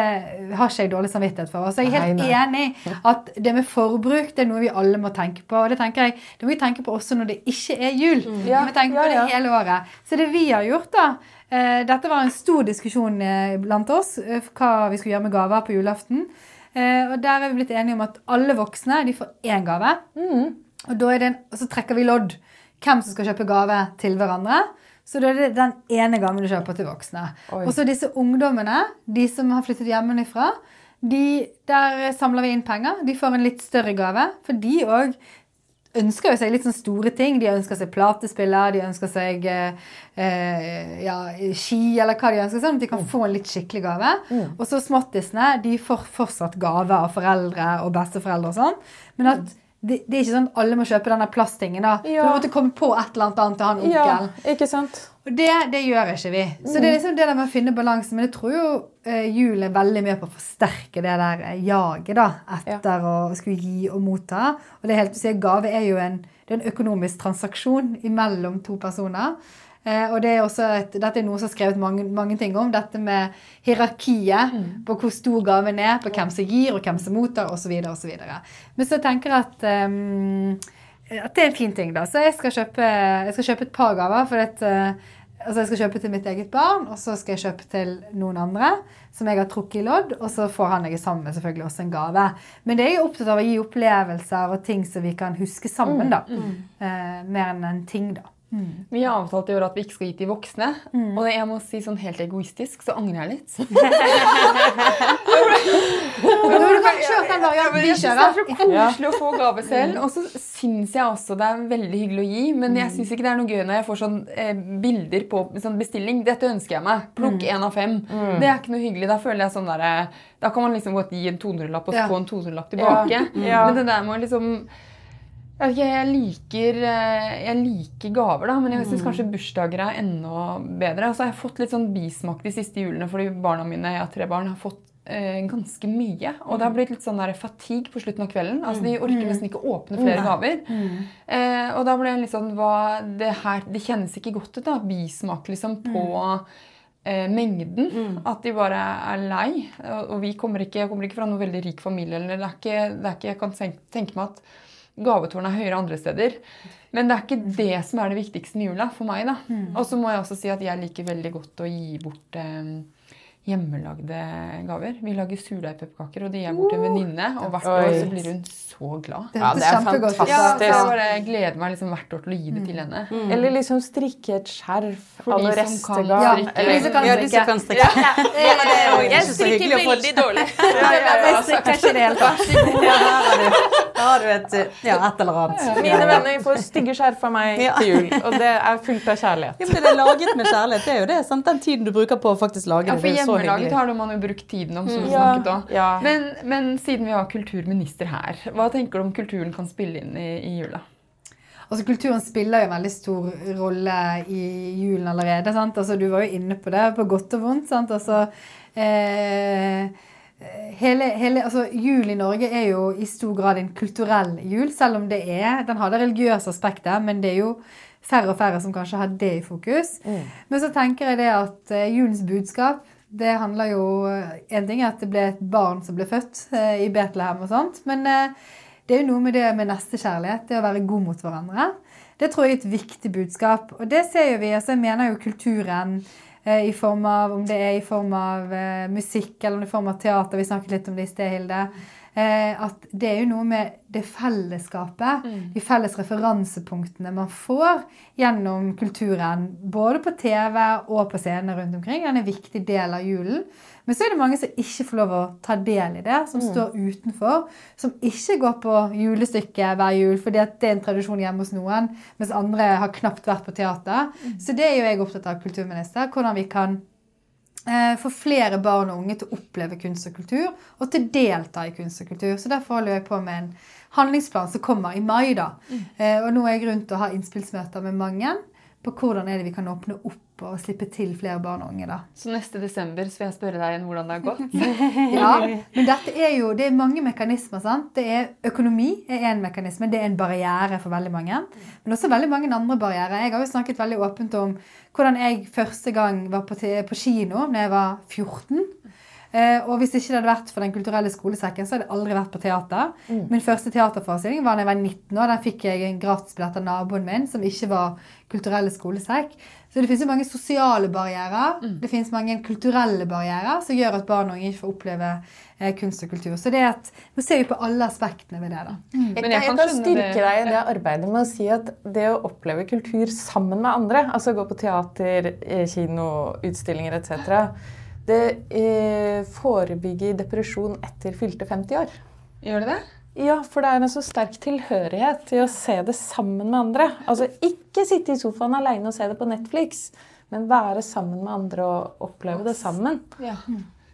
har ikke jeg dårlig samvittighet for. Så jeg er helt enig at det med forbruk det er noe vi alle må tenke på. Og det tenker jeg, det må vi tenke på også når det ikke er jul. Vi Ja, må tenke ja, på det hele året. Så det vi har gjort, da eh, Dette var en stor diskusjon eh, blant oss, eh, hva vi skulle gjøre med gaver på julaften. Og der er vi blitt enige om at alle voksne de får én gave. Mm. Og, er en, og så trekker vi lodd hvem som skal kjøpe gave til hverandre. Så da er det den ene gangen du kjøper til voksne. Oi. Og så disse ungdommene, de som har flyttet hjemmefra, de, der samler vi inn penger. De får en litt større gave. For de òg ønsker jo seg litt sånn store ting. De ønsker seg platespiller, de ønsker seg eh, eh, ja, ski, eller hva de ønsker. Sånn at de kan få en litt skikkelig gave. Og så småttisene, de får fortsatt gave av foreldre og besteforeldre og sånn. Men at det, det er ikke sånn at alle må kjøpe denne plasttingen. da. Ja. du måtte komme på et eller annet til han Ja, onkelen. ikke sant? Og det, det gjør ikke vi. Så det er liksom det der med å finne balansen. Men jeg tror jo eh, jul er veldig med på å forsterke det der eh, jaget da, etter å skulle gi og motta. Og det er helt å si, gave er jo en, det er en økonomisk transaksjon mellom to personer. Eh, og det er også et, Dette er noe som er skrevet mange, mange ting om. Dette med hierarkiet på hvor stor gaven er, på hvem som gir og hvem som mottar osv. osv. Men så tenker jeg at um, at det er en fin ting, da. Så jeg skal kjøpe, jeg skal kjøpe et par gaver. For at, uh, altså jeg skal kjøpe til mitt eget barn, og så skal jeg kjøpe til noen andre som jeg har trukket i lodd. Og så får han jeg sammen med selvfølgelig også en gave. Men det er jeg opptatt av å gi opplevelser og ting som vi kan huske sammen, da. Eh, mer enn en ting, da. Vi har avtalt i år at vi ikke skal gi til voksne. Og jeg må si sånn helt egoistisk, så angrer jeg litt. [LAUGHS] [LAUGHS] Vi det er så koselig å få gave selv. Og så syns jeg også det er veldig hyggelig å gi. Men jeg syns ikke det er noe gøy når jeg får sånn eh, bilder på sånn bestilling. Dette ønsker jeg meg. Plukk én av fem. Det er ikke noe hyggelig. Da føler jeg sånn der, eh, Da kan man liksom godt gi en 200-lapp og få en 200-lapp tilbake. Ja. Men det der med å liksom jeg, ikke, jeg, liker, eh, jeg liker gaver, da, men jeg syns kanskje bursdager er enda bedre. Altså, jeg har fått litt sånn bismak de siste julene fordi barna mine jeg har tre barn, har fått eh, ganske mye. Og det har blitt litt sånn der fatigue på slutten av kvelden. Altså, De orker nesten ikke åpne flere gaver. Eh, og da ble jeg litt sånn hva, det, her, det kjennes ikke godt ut, da. Bismak liksom på eh, mengden. At de bare er lei. Og, og vi kommer ikke, jeg kommer ikke fra noen veldig rik familie. Eller det er ikke, det er ikke, jeg kan tenke, tenke meg at gavetårnet er høyere andre steder. Men det er ikke det som er det viktigste med jula for meg. da. Og så må jeg også si at jeg liker veldig godt å gi bort eh, hjemmelagde gaver. Vi lager surdeigpepperkaker, og de gir jeg bort til en venninne. Og hvert år så blir hun så glad. Det Ja, det er fantastisk. Ja, så jeg bare gleder meg liksom hvert år til å gi det til henne. Eller liksom strikke et skjerf For av noe kan Ja, de som kan Ja, de som kan strikke. Ja, [LAUGHS] ja. det er jo Jeg strikker veldig dårlig. [LAUGHS] Jeg strikker ikke i det hele tatt. Ja, du, vet. et, ja, et eller annet. Mine venner får stygge skjerf av meg Ja. til jul, og det er fullt av kjærlighet. Ja, men det er laget med kjærlighet. Det er jo det, sant? Den tiden du bruker på å faktisk lage Ja, det. for det er jo så hjemmelaget har man jo brukt tiden om, som vi Ja, snakket om. ja. Men, men siden vi har kulturminister her, hva tenker du om kulturen kan spille inn i, i jula? Altså, kulturen spiller jo en veldig stor rolle i julen allerede. Sant? Altså, du var jo inne på det, på godt og vondt. Sant? Altså, eh, hele, hele, altså, jul i Norge er jo i stor grad en kulturell jul, selv om det er, den har det religiøse aspektet, men det er jo færre og færre som kanskje har det i fokus. Men så tenker jeg det at eh, julens budskap det handler jo En ting er at det ble et barn som ble født eh, i Betlehem og sånt. Men eh, det er jo noe med det med nestekjærlighet. Det å være god mot hverandre. Det tror jeg er et viktig budskap. Og det ser jo vi. altså Jeg mener jo kulturen eh, i form av Om det er i form av eh, musikk eller om det er i form av teater. Vi snakket litt om det i sted, Hilde. Eh, at det er jo noe med det fellesskapet, de felles referansepunktene man får gjennom kulturen, både på TV og på scener rundt omkring. Den er en viktig del av julen. Men så er det mange som ikke får lov å ta del i det, som står utenfor. Som ikke går på julestykket hver jul fordi at det er en tradisjon hjemme hos noen, mens andre har knapt vært på teater. Så det er jo jeg opptatt av, kulturminister. Hvordan vi kan få flere barn og unge til å oppleve kunst og kultur, og til å delta i kunst og kultur. Så derfor holder jeg på med en handlingsplan som kommer i mai. da. Eh, og nå er jeg rundt og har innspillsmøter med mange på hvordan er det vi kan åpne opp og slippe til flere barn og unge. da. Så neste desember så vil jeg spørre deg igjen hvordan det har gått. [LAUGHS] Ja, Men dette er jo, det er mange mekanismer. sant? Det er Økonomi er én mekanisme. Det er en barriere for veldig mange. Men også veldig mange andre barrierer. Jeg har jo snakket veldig åpent om hvordan jeg første gang var på, på kino da jeg var 14. Uh, og hvis ikke det hadde vært for Den kulturelle skolesekken, så hadde jeg aldri vært på teater. Min første teaterforestilling var da jeg var 19 år. Den fikk jeg en gratisbillett av naboen min, som ikke var kulturelle skolesekk. Så det finnes jo mange sosiale barrierer. Det finnes mange kulturelle barrierer som gjør at barn og unge ikke får oppleve eh, kunst og kultur. Så det at, nå ser vi på alle aspektene ved det. da. Jeg, Men kan, jeg jeg kan kan styrke det. deg i det arbeidet med å si at det å oppleve kultur sammen med andre, altså gå på teater, eh, kino, utstillinger etc., det eh, forebygger depresjon etter fylte 50 år. Gjør det det? Ja, for det er en så sterk tilhørighet til å se det sammen med andre. Altså ikke sitte i sofaen alene og se det på Netflix, men være sammen med andre og oppleve det sammen. Ja.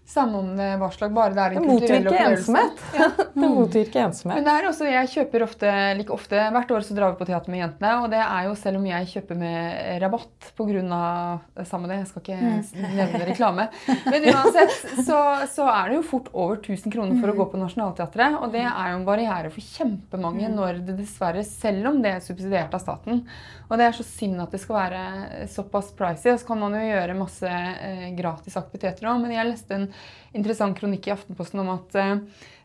Slags bare det er Det en kulturell opplevelse. ensomhet. [LAUGHS] Det motvirker ensomhet. Men det er også, jeg kjøper ofte, like ofte, Hvert år så drar vi på teater med jentene. Og det er jo selv om jeg kjøper med rabatt pga. Samme det, jeg skal ikke nevne reklame. Men uansett så, så er det jo fort over 1000 kroner for å gå på Nationaltheatret. Og det er jo en barriere for kjempemange når det dessverre, selv om det er subsidiert av staten Og det er så synd at det skal være såpass pricy. Og så kan man jo gjøre masse eh, gratis aktiviteter òg. Men jeg leste en interessant kronikk i Aftenposten om at eh,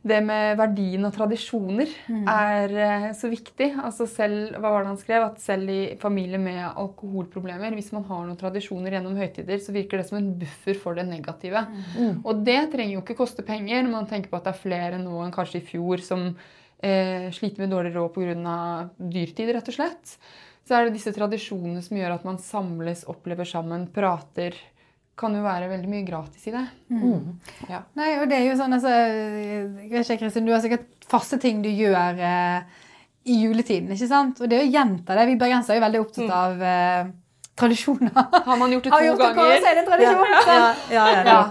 det med verdien av tradisjoner er eh, så viktig. Altså selv, hva var det han skrev? At selv i familier med alkoholproblemer, hvis man har noen tradisjoner gjennom høytider, så virker det som en buffer for det negative. Og det trenger jo ikke koste penger når man tenker på at det er flere nå enn kanskje i fjor som eh, sliter med dårlig råd pga. dyrtid, rett og slett. Så er det disse tradisjonene som gjør at man samles, opplever sammen, prater. Kan jo være veldig mye gratis i det. Nei, og det er jo sånn, altså jeg vet ikke, Kristin, Du har sikkert faste ting du gjør eh, i juletiden. ikke sant? Og det å gjenta det. Vi bergensere er jo veldig opptatt av eh, tradisjoner. Har man gjort det [LAUGHS] Har to gjort det, ganger? er det en tradisjon. Ja, sant? ja, ja, det er det. Ja,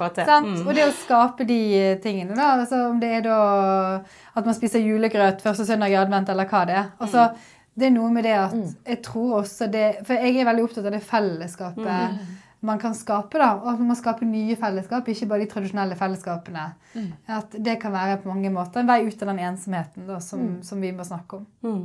Mm. Og det å skape de tingene, da. Altså, om det er da at man spiser julegrøt første søndag i advent, eller hva det er. Altså, Det er noe med det at jeg tror også det For jeg er veldig opptatt av det fellesskapet man kan skape. da, Og at man må skape nye fellesskap, ikke bare de tradisjonelle fellesskapene. At det kan være på mange måter en vei ut av den ensomheten da, som, som vi må snakke om. Mm.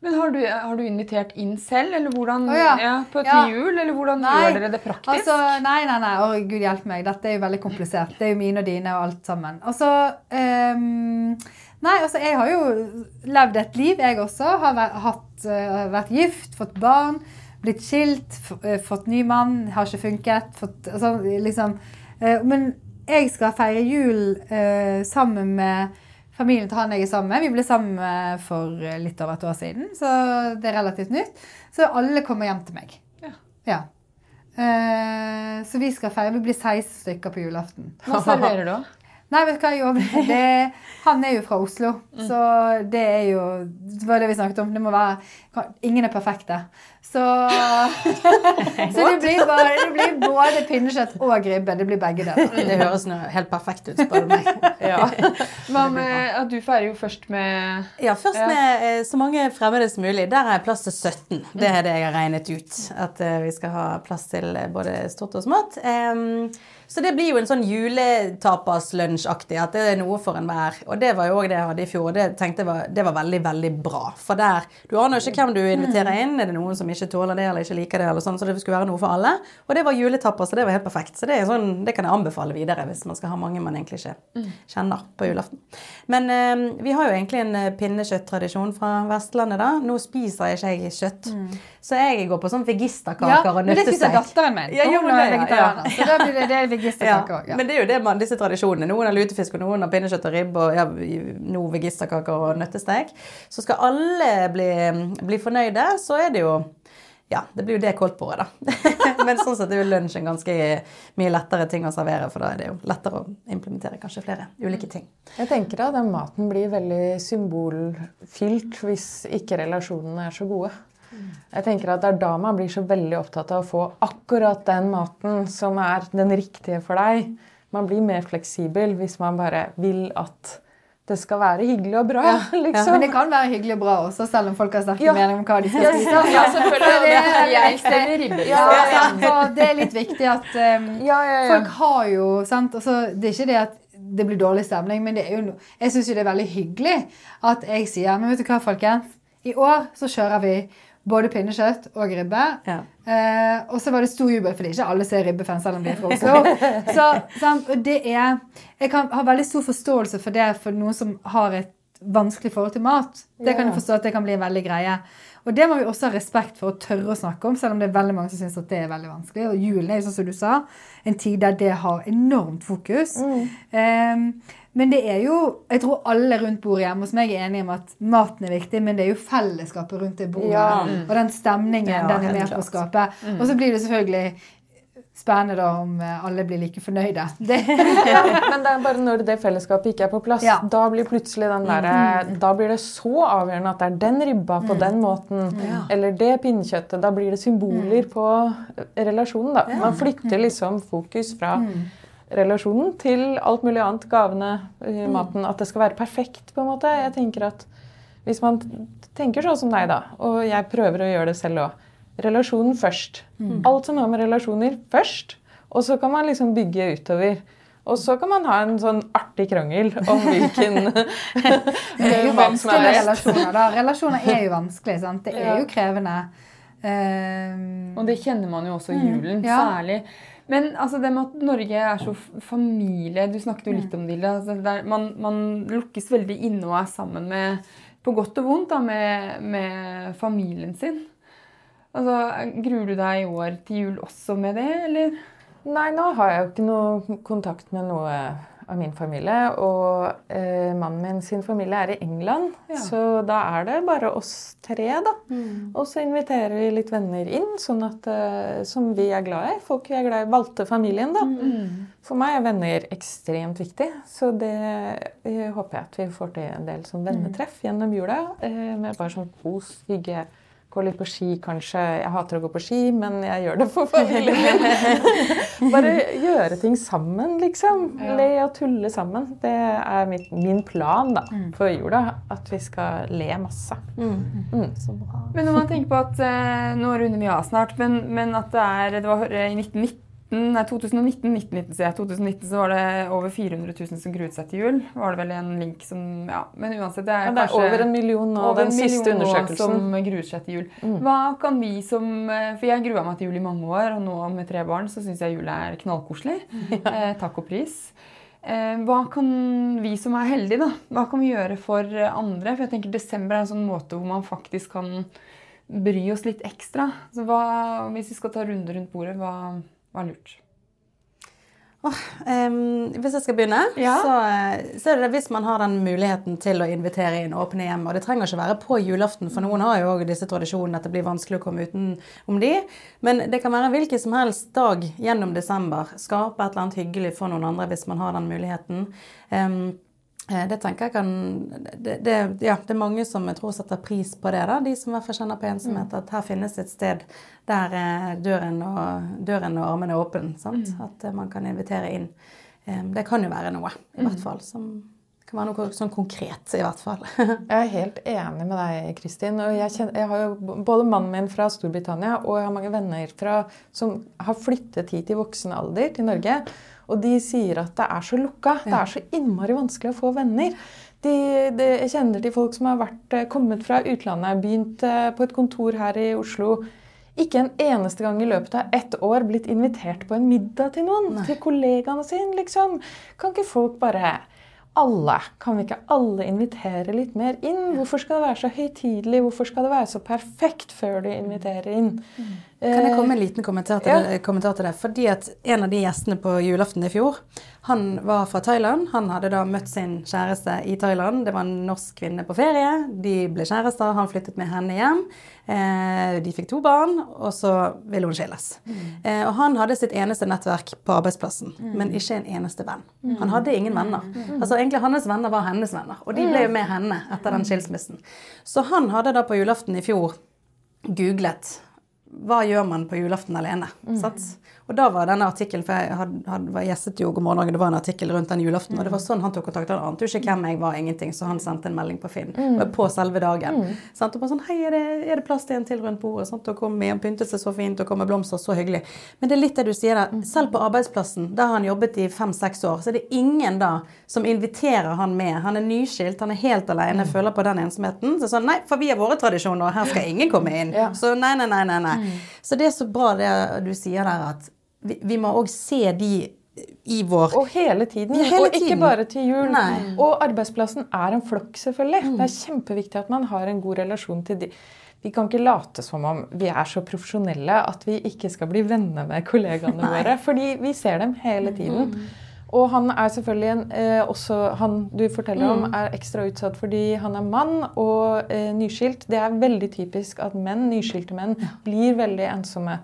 Men har du, har du invitert inn selv, eller hvordan, oh, ja. ja, på Ja. jul? Eller hvordan Nei, gjør dere det praktisk? Altså, nei, nei, nei. Å, Gud hjelpe meg. Dette er jo veldig komplisert. Det er jo mine og dine og alt sammen. Altså um, Nei, altså, jeg har jo levd et liv, jeg også. Har vært, hatt, eh, vært gift, fått barn, blitt skilt, eh, fått ny mann. Har ikke funket. Fått, altså, liksom eh, Men jeg skal feire jul eh, sammen med familien til han jeg er sammen med. Vi ble sammen for litt over et år siden, så det er relativt nytt. Så alle kommer hjem til meg. Ja. Ja. Så vi skal feire. Vi blir 16 stykker på julaften. Hva serverer du? da? Nei, vet du hva, jo, det, Han er jo fra Oslo, så det er jo Det var det vi snakket om. Det må være Ingen er perfekte. Så, [LAUGHS] så det, blir bare, det blir både pinnekjøtt og ribbe. Det blir begge deler. Det høres nå helt perfekt ut, spør du meg. [LAUGHS] Ja. Hva med at du feirer jo først med Ja, først Ja. med eh, så mange fremmede som mulig. Der er plass til 17. Det er det jeg har regnet ut. At eh, vi skal ha plass til eh, både stort og smått. Em, så det blir jo en sånn juletapas-lunsjaktig, at det er noe for enhver. Og det var jo òg det jeg hadde i fjor, og det tenkte jeg var, det var veldig, veldig bra. For der Du aner jo ikke hvem du inviterer inn. Er det noen som ikke tåler det eller ikke liker det, eller sånn, så det skulle være noe for alle. Og det var juletapas, og det var helt perfekt. Så det, sånn, det kan jeg anbefale videre hvis man skal ha mange man egentlig ikke kjenner på julaften. Men eh, vi har jo egentlig en eh, pinnekjøtttradisjon fra Vestlandet, da. Nå spiser ikke jeg kjøtt. Så jeg går på sånn vegisterkaker og men det spiser datteren min. Ja, jo, Hun er ja, vegetarianer. ja. Så da blir det, det Ja, men det er jo det man, disse tradisjonene. Noen har lutefisk, og noen har pinnekjøtt og ribbe, og ja, nå vegisterkaker og nøttestek, så skal alle bli, bli fornøyde, så er det jo ja, det blir jo det koldtbordet, da. [LAUGHS] Men sånn sett er jo lunsj en ganske mye lettere ting å servere, for da er det jo lettere å implementere kanskje flere ulike ting. Jeg tenker at den maten blir veldig symbolfylt hvis ikke relasjonene er så gode. Jeg tenker at Det er da man blir så veldig opptatt av å få akkurat den maten som er den riktige for deg. Man blir mer fleksibel hvis man bare vil at det skal være hyggelig og bra. Ja, [LAUGHS] liksom. Men det kan være hyggelig og bra også, selv om folk har sterke ja. meninger om hva de [LAUGHS] skal spise. Ja, selvfølgelig. [LAUGHS] Det, er, jeg steller ribbe. Ja, og det er litt viktig at um, folk har jo sant? Også, Det er ikke det at det blir dårlig stemning, men det er jo, jeg syns det er veldig hyggelig at jeg sier Men vet du hva, folkens? I år så kjører vi både pinnekjøtt og ribbe. Ja. Eh, og så var det stor jubel, fordi ikke alle ser er ribbefans, selv om de er fra Oslo. [LAUGHS] så, sant, det er, Jeg kan ha veldig stor forståelse for det for noen som har et vanskelig forhold til mat. Det kan jeg forstå at det kan bli en veldig greie. Og det må vi også ha respekt for å tørre å snakke om, selv om det er veldig mange som syns at det er veldig vanskelig. Og julen er jo sånn som du sa, en tid der det har enormt fokus. Mm. Um, men det er jo Jeg tror alle rundt bordet hjemme hos meg er enige om at maten er viktig, men det er jo fellesskapet rundt det bordet. Ja. Og den stemningen ja, den er med på å skape. Mm. Og så blir det selvfølgelig spennende da om eh, alle blir like fornøyde. Det. [LAUGHS] ja, men det er bare når det fellesskapet ikke er på plass, ja. da blir plutselig den der, mm. Da blir det så avgjørende at det er den ribba på mm. den måten, ja. eller det pinnekjøttet. Da blir det symboler mm. på relasjonen. da. Man flytter liksom fokus fra mm relasjonen til alt mulig annet, gavene, mm. maten. At det skal være perfekt, på en måte. Jeg tenker at Hvis man tenker sånn som deg, da, og jeg prøver å gjøre det selv òg Relasjonen først. Mm. Alt som har med relasjoner, først. Og så kan man liksom bygge utover. Og så kan man ha en sånn artig krangel om hvilken [LAUGHS] [LAUGHS] Det er jo vanskelige relasjoner, da. Relasjoner er jo vanskelig. sant? Det er jo krevende. Um, og det kjenner man jo også i julen, ja. særlig. Men altså, det med at Norge er så familie Du snakket jo litt om det. Altså, man, man, lukkes veldig inne og er sammen med På godt og vondt da, med, med familien sin. Altså, Gruer du deg i år til jul også med det, eller? Nei, nå har jeg jo ikke noe kontakt med noe av min familie. Og eh, mannen min sin familie er i England, ja. så da er det bare oss tre, da. Mm. Og så inviterer vi litt venner inn, sånn at, eh, som vi er glad i. Folk vi er glad i. Valgte familien, da. Mm. For meg er venner ekstremt viktig, så det jeg håper jeg at vi får til en del sånn vennetreff gjennom jula. Eh, med bare sånn kos, hygge Gå litt på ski, kanskje. Jeg hater å gå på ski, men jeg gjør det for familien. [LAUGHS] Bare gjøre ting sammen, liksom. Le og tulle sammen. Det er mitt, min plan da, mm. for jula. At vi skal le masse. Mm. Mm. Men når man tenker på at eh, Nå runder vi av snart, men, men at det er det var eh, i 1990 2019 sier jeg. 2019 så var det over 400 000 som gruet seg til jul. Var det vel en link som Ja, men uansett. Det er, men det er over en million nå, den siste undersøkelsen. som gruer seg til jul. Mm. Hva kan vi som eh, For jeg grua meg til jul i mange år, og nå med tre barn så syns jeg jul er knallkoselig. Ja. [LAUGHS] Eh, takk og pris. Eh, hva kan vi som er heldige, da, hva kan vi gjøre for andre? For jeg tenker desember er en sånn måte hvor man faktisk kan bry oss litt ekstra. Så hva, hvis vi skal ta runder rundt bordet, hva var lurt? Oh, um, hvis jeg skal begynne, ja. så, eh, så, er det hvis man har den muligheten til å invitere inn åpne hjem. Og det trenger ikke være på julaften, for noen har jo òg disse tradisjonene at det blir vanskelig å komme utenom de. Men det kan være hvilken som helst dag gjennom desember. Skape et eller annet hyggelig for noen andre hvis man har den muligheten. Um, det tenker jeg kan det, det, ja, det, er mange som jeg tror setter pris på det. da, De som i hvert fall kjenner på ensomhet. Mm. At her finnes et sted der eh, døren og, døren og armene er åpne. Mm. At eh, man kan invitere inn. Det kan jo være noe, i hvert mm. fall. som kan være noe sånn konkret, i hvert fall. [LAUGHS] jeg er helt enig med deg, Kristin. og jeg, kjenner, jeg, har jo både mannen min fra Storbritannia og jeg har mange venner fra, som har flyttet hit i voksen alder til Norge. Og de sier at det er så lukka. Ja. Det er så innmari vanskelig å få venner. De, de, jeg kjenner til folk som har vært, eh, kommet fra utlandet, begynt eh, på et kontor her i Oslo. Ikke en eneste gang i løpet av ett år blitt invitert på en middag til noen. Nei. Til kollegaene sine, liksom. Kan ikke folk bare alle. Kan vi ikke alle invitere litt mer inn? Hvorfor skal det være så høytidelig? Hvorfor skal det være så perfekt før du inviterer inn? Mm. Kan jeg Eh, komme med en liten kommentar til, ja. det, kommentar til det? Fordi at en av de gjestene på julaften i fjor, han var fra Thailand. Han hadde da møtt sin kjæreste i Thailand. Det var en norsk kvinne på ferie. De ble kjærester. Han flyttet med henne hjem. Eh, de fikk to barn, og så ville hun skilles. Eh, og han hadde sitt eneste nettverk på arbeidsplassen, men ikke en eneste venn. Han hadde ingen venner. Altså egentlig Hans venner var hennes venner, og de ble jo med henne etter den skilsmissen. Så han hadde da på julaften i fjor googlet hva gjør man på julaften alene? Sant? Og da var denne artikkelen, for jeg had, had, var gjestet jo God morgen Norge, det var en artikkel rundt den julaften, og det var sånn han tok kontakt. Han ante jo ikke hvem jeg var, ingenting, så han sendte en melding på Finn på selve dagen. Sant? Og bare sånn Hei, er det, er det plass til en til rundt bordet? Sant? Og kom med, han pyntet seg så fint, og kom med blomster, så hyggelig. Men det er litt det du sier der. Selv på arbeidsplassen, der han jobbet i fem-seks år, så er det ingen da som inviterer han med. Han er nyskilt, han er helt alene, føler på den ensomheten. Så sånn, nei, for vi har våre tradisjoner, her skal ingen komme inn. Ja. Så nei, nei, nei, nei. nei. Så det er så bra det du sier der, at vi, vi må òg se de i vår Og hele tiden. Ja, hele og ikke tiden. bare til jul. Nei. Og arbeidsplassen er en flokk, selvfølgelig. Det er kjempeviktig at man har en god relasjon til de. Vi kan ikke late som om vi er så profesjonelle at vi ikke skal bli venner med kollegaene våre. Fordi vi ser dem hele tiden. Og han er selvfølgelig en, eh, også han du forteller om, er ekstra utsatt fordi han er mann og eh, nyskilt. Det er veldig typisk at menn, nyskilte menn blir veldig ensomme.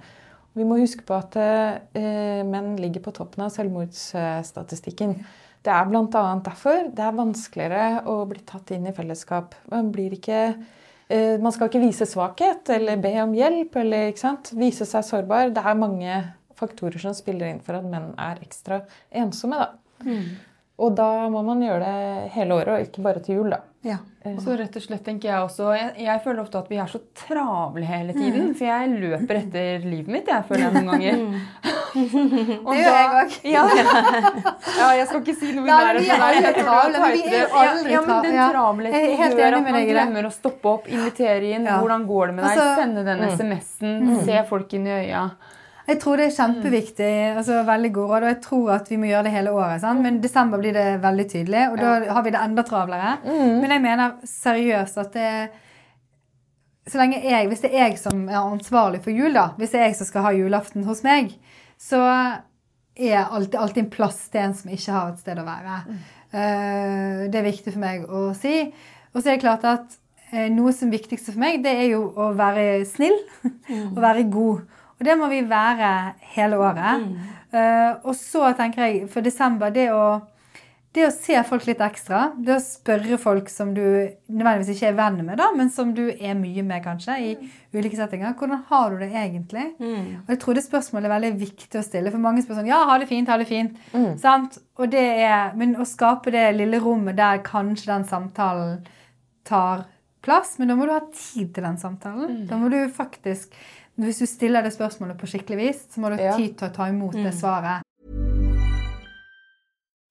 Vi må huske på at eh, menn ligger på toppen av selvmordsstatistikken. Det er bl.a. derfor det er vanskeligere å bli tatt inn i fellesskap. Man, blir ikke, eh, man skal ikke vise svakhet eller be om hjelp eller ikke sant? vise seg sårbar. Det er mange faktorer som spiller inn for at menn er ekstra ensomme. Da. Og da må man gjøre det hele året, og ikke bare til jul. da. ja. Så rett og slett tenker jeg også Jeg, jeg føler ofte at vi er så travle hele tiden. For jeg løper etter livet mitt, jeg føler jeg noen ganger. [LAUGHS] Og Det gjør jeg òg. Ja. [LAUGHS] ja, jeg skal ikke si noe i nærheten er jeg tror travle, men vi er aldri ja, ja, men den travelheten ja. gjør at man deg glemmer å stoppe opp, invitere inn. Ja. Hvordan går det med deg? Altså- Sende den SMS-en. Se folk inn i øya. Jeg tror det er kjempeviktig. altså Veldig god råd. Og jeg tror at vi må gjøre det hele året. Sant? Men desember blir det veldig tydelig, og da har vi det enda travlere. Men jeg mener seriøst at det så lenge jeg, Hvis det er jeg som er ansvarlig for jul, da, hvis det er jeg som skal ha julaften hos meg, så er alltid, alltid en plass til en som ikke har et sted å være. Eh, det er viktig for meg å si. Og så er det klart at eh, noe som er viktigste for meg, det er jo å være snill [LAUGHS] og være god. Og det må vi være hele året. Eh, og så tenker jeg for desember det å, det å se folk litt ekstra. Det å spørre folk som du nødvendigvis ikke er venn med, da, men som du er mye med kanskje i ulike settinger. Hvordan har du det egentlig? Og jeg tror det spørsmålet er veldig viktig å stille. For mange spør sånn Ja, ha det fint, ha det fint. Sant? Og det er, men å skape det lille rommet der kanskje den samtalen tar plass, men da må du ha tid til den samtalen. Da må du faktisk Hvis du stiller det spørsmålet på skikkelig vis, så må du ha Ja. tid til å ta imot det svaret.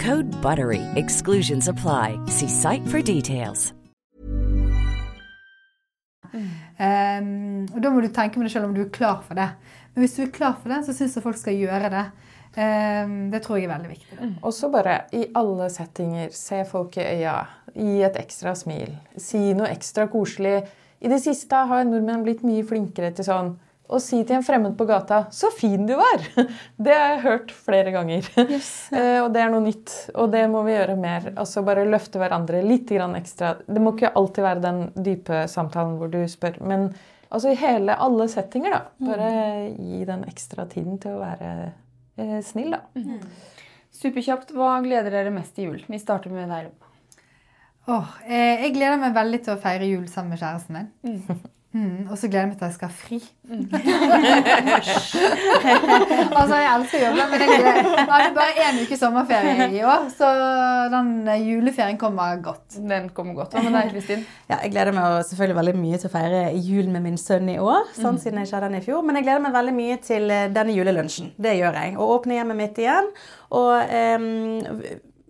Code BUTTERY. Exclusions apply. See site for details. Um, og da må du tenke med deg selv om du er klar for det. Men hvis du er klar for det, så syns jeg folk skal gjøre det. Um, det tror jeg er veldig viktig. Og så bare i alle settinger se folk i øya. Gi et ekstra smil. Si noe ekstra koselig. I det siste har nordmenn blitt mye flinkere til sånn å si til en fremmed på gata 'Så fin du var!' [LAUGHS] Det har jeg hørt flere ganger. [LAUGHS] Eh, og det er noe nytt. Og det må vi gjøre mer. Altså bare løfte hverandre litt grann ekstra. Det må ikke alltid være den dype samtalen hvor du spør. Men altså i hele, alle settinger, da. Bare gi den ekstra tiden til å være eh, snill, da. Superkjapt, hva gleder dere mest til jul? Vi starter med deg. Lubna. Oh, eh, jeg gleder meg veldig til å feire jul sammen med kjæresten min. Mm, og så gleder jeg meg til at jeg skal ha fri. [LAUGHS] altså, jeg elsker å jobbe, men jeg, hadde bare én uke sommerferie i år, så den juleferien kommer godt. Den kommer godt. Hva med deg, Kristin? Ja, jeg gleder meg selvfølgelig veldig mye til å feire jul med min sønn i år. Sånn, siden jeg ikke hadde den i fjor. Men jeg gleder meg veldig mye til eh, denne julelunsjen. Det gjør jeg. Å åpne hjemmet mitt igjen. Og em,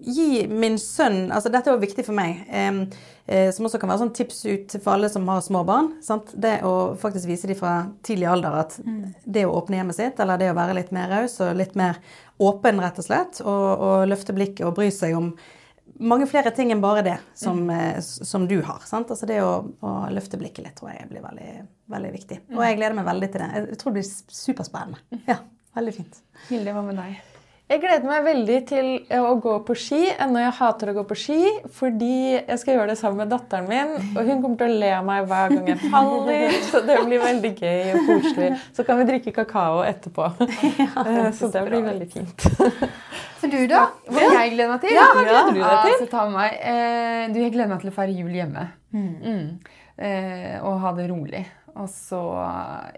gi min sønn altså Dette er jo viktig for meg. eh, som også kan være sånn tips ut for alle som har små barn. Sant? Det å faktisk vise dem fra tidlig alder at det å åpne hjemmet sitt, eller det å være litt mer raus og litt mer åpen, rett og slett, og, og løfte blikket og bry seg om mange flere ting enn bare det som, mm. som du har. Sant? Altså det å, å løfte blikket litt tror jeg blir veldig, veldig viktig. Og jeg gleder meg veldig til det. Jeg tror det blir superspennende. Ja, veldig fint. Hilde, hva med deg? Jeg gleder meg veldig til eh, å gå på ski, ennå jeg hater å gå på ski, fordi jeg skal gjøre det sammen med datteren min, og hun kommer til å le av meg hver gang jeg faller, [LAUGHS] så det blir veldig gøy og koselig. Så kan vi drikke kakao etterpå. [LAUGHS] Eh, så det blir veldig fint. [LAUGHS] Så du, da? Hva jeg gleder meg til? Ja, hva gleder du deg til? Altså, meg. Eh, du, jeg gleder meg til å feire jul hjemme. Mm. Mm. og ha det rolig. Og så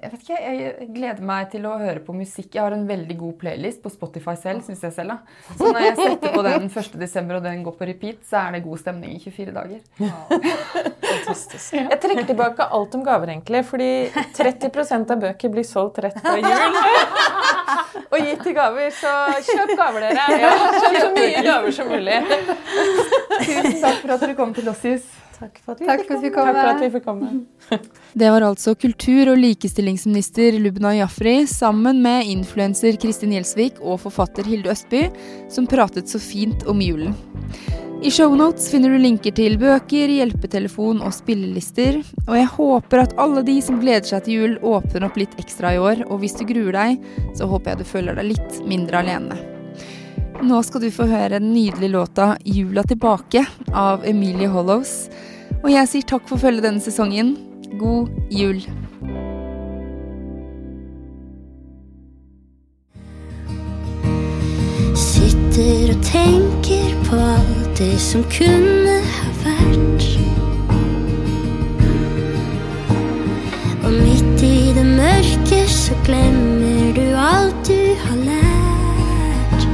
Jeg vet ikke, jeg gleder meg til å høre på musikk. Jeg har en veldig god playlist på Spotify selv, syns jeg selv. da. Så når jeg setter på den 1. desember, og den går på repeat, så er det god stemning i 24 dager. fantastisk Jeg trekker tilbake alt om gaver, egentlig, fordi 30% av bøker blir solgt rett før jul. Og gitt til gaver, så kjøp gaver, dere. Kjøp så mye gaver som mulig. Tusen takk for at dere kom til Lossius. Takk for at vi Takk for at vi. Takk for at vi fikk komme. [LAUGHS] Det var altså kultur- og likestillingsminister Lubna Jafri sammen med influenser Kristin Gjelsvik og forfatter Hilde Østby, som pratet så fint om julen. I shownotes finner du linker til bøker, hjelpetelefon og spillelister. Og jeg håper at alle de som gleder seg til jul, åpner opp litt ekstra i år. Og hvis du gruer deg, så håper jeg du føler deg litt mindre alene. Nå skal du få høre den nydelige låta 'Jula tilbake' av Emilie Hollows. Og jeg sier takk for følget denne sesongen. God jul. Sitter og tenker på alt det som kunne ha vært. Og midt i det mørke så glemmer du alt du har lært.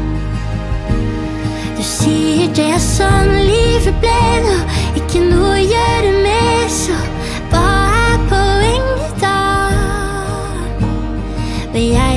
Du sier det er sånn livet yeah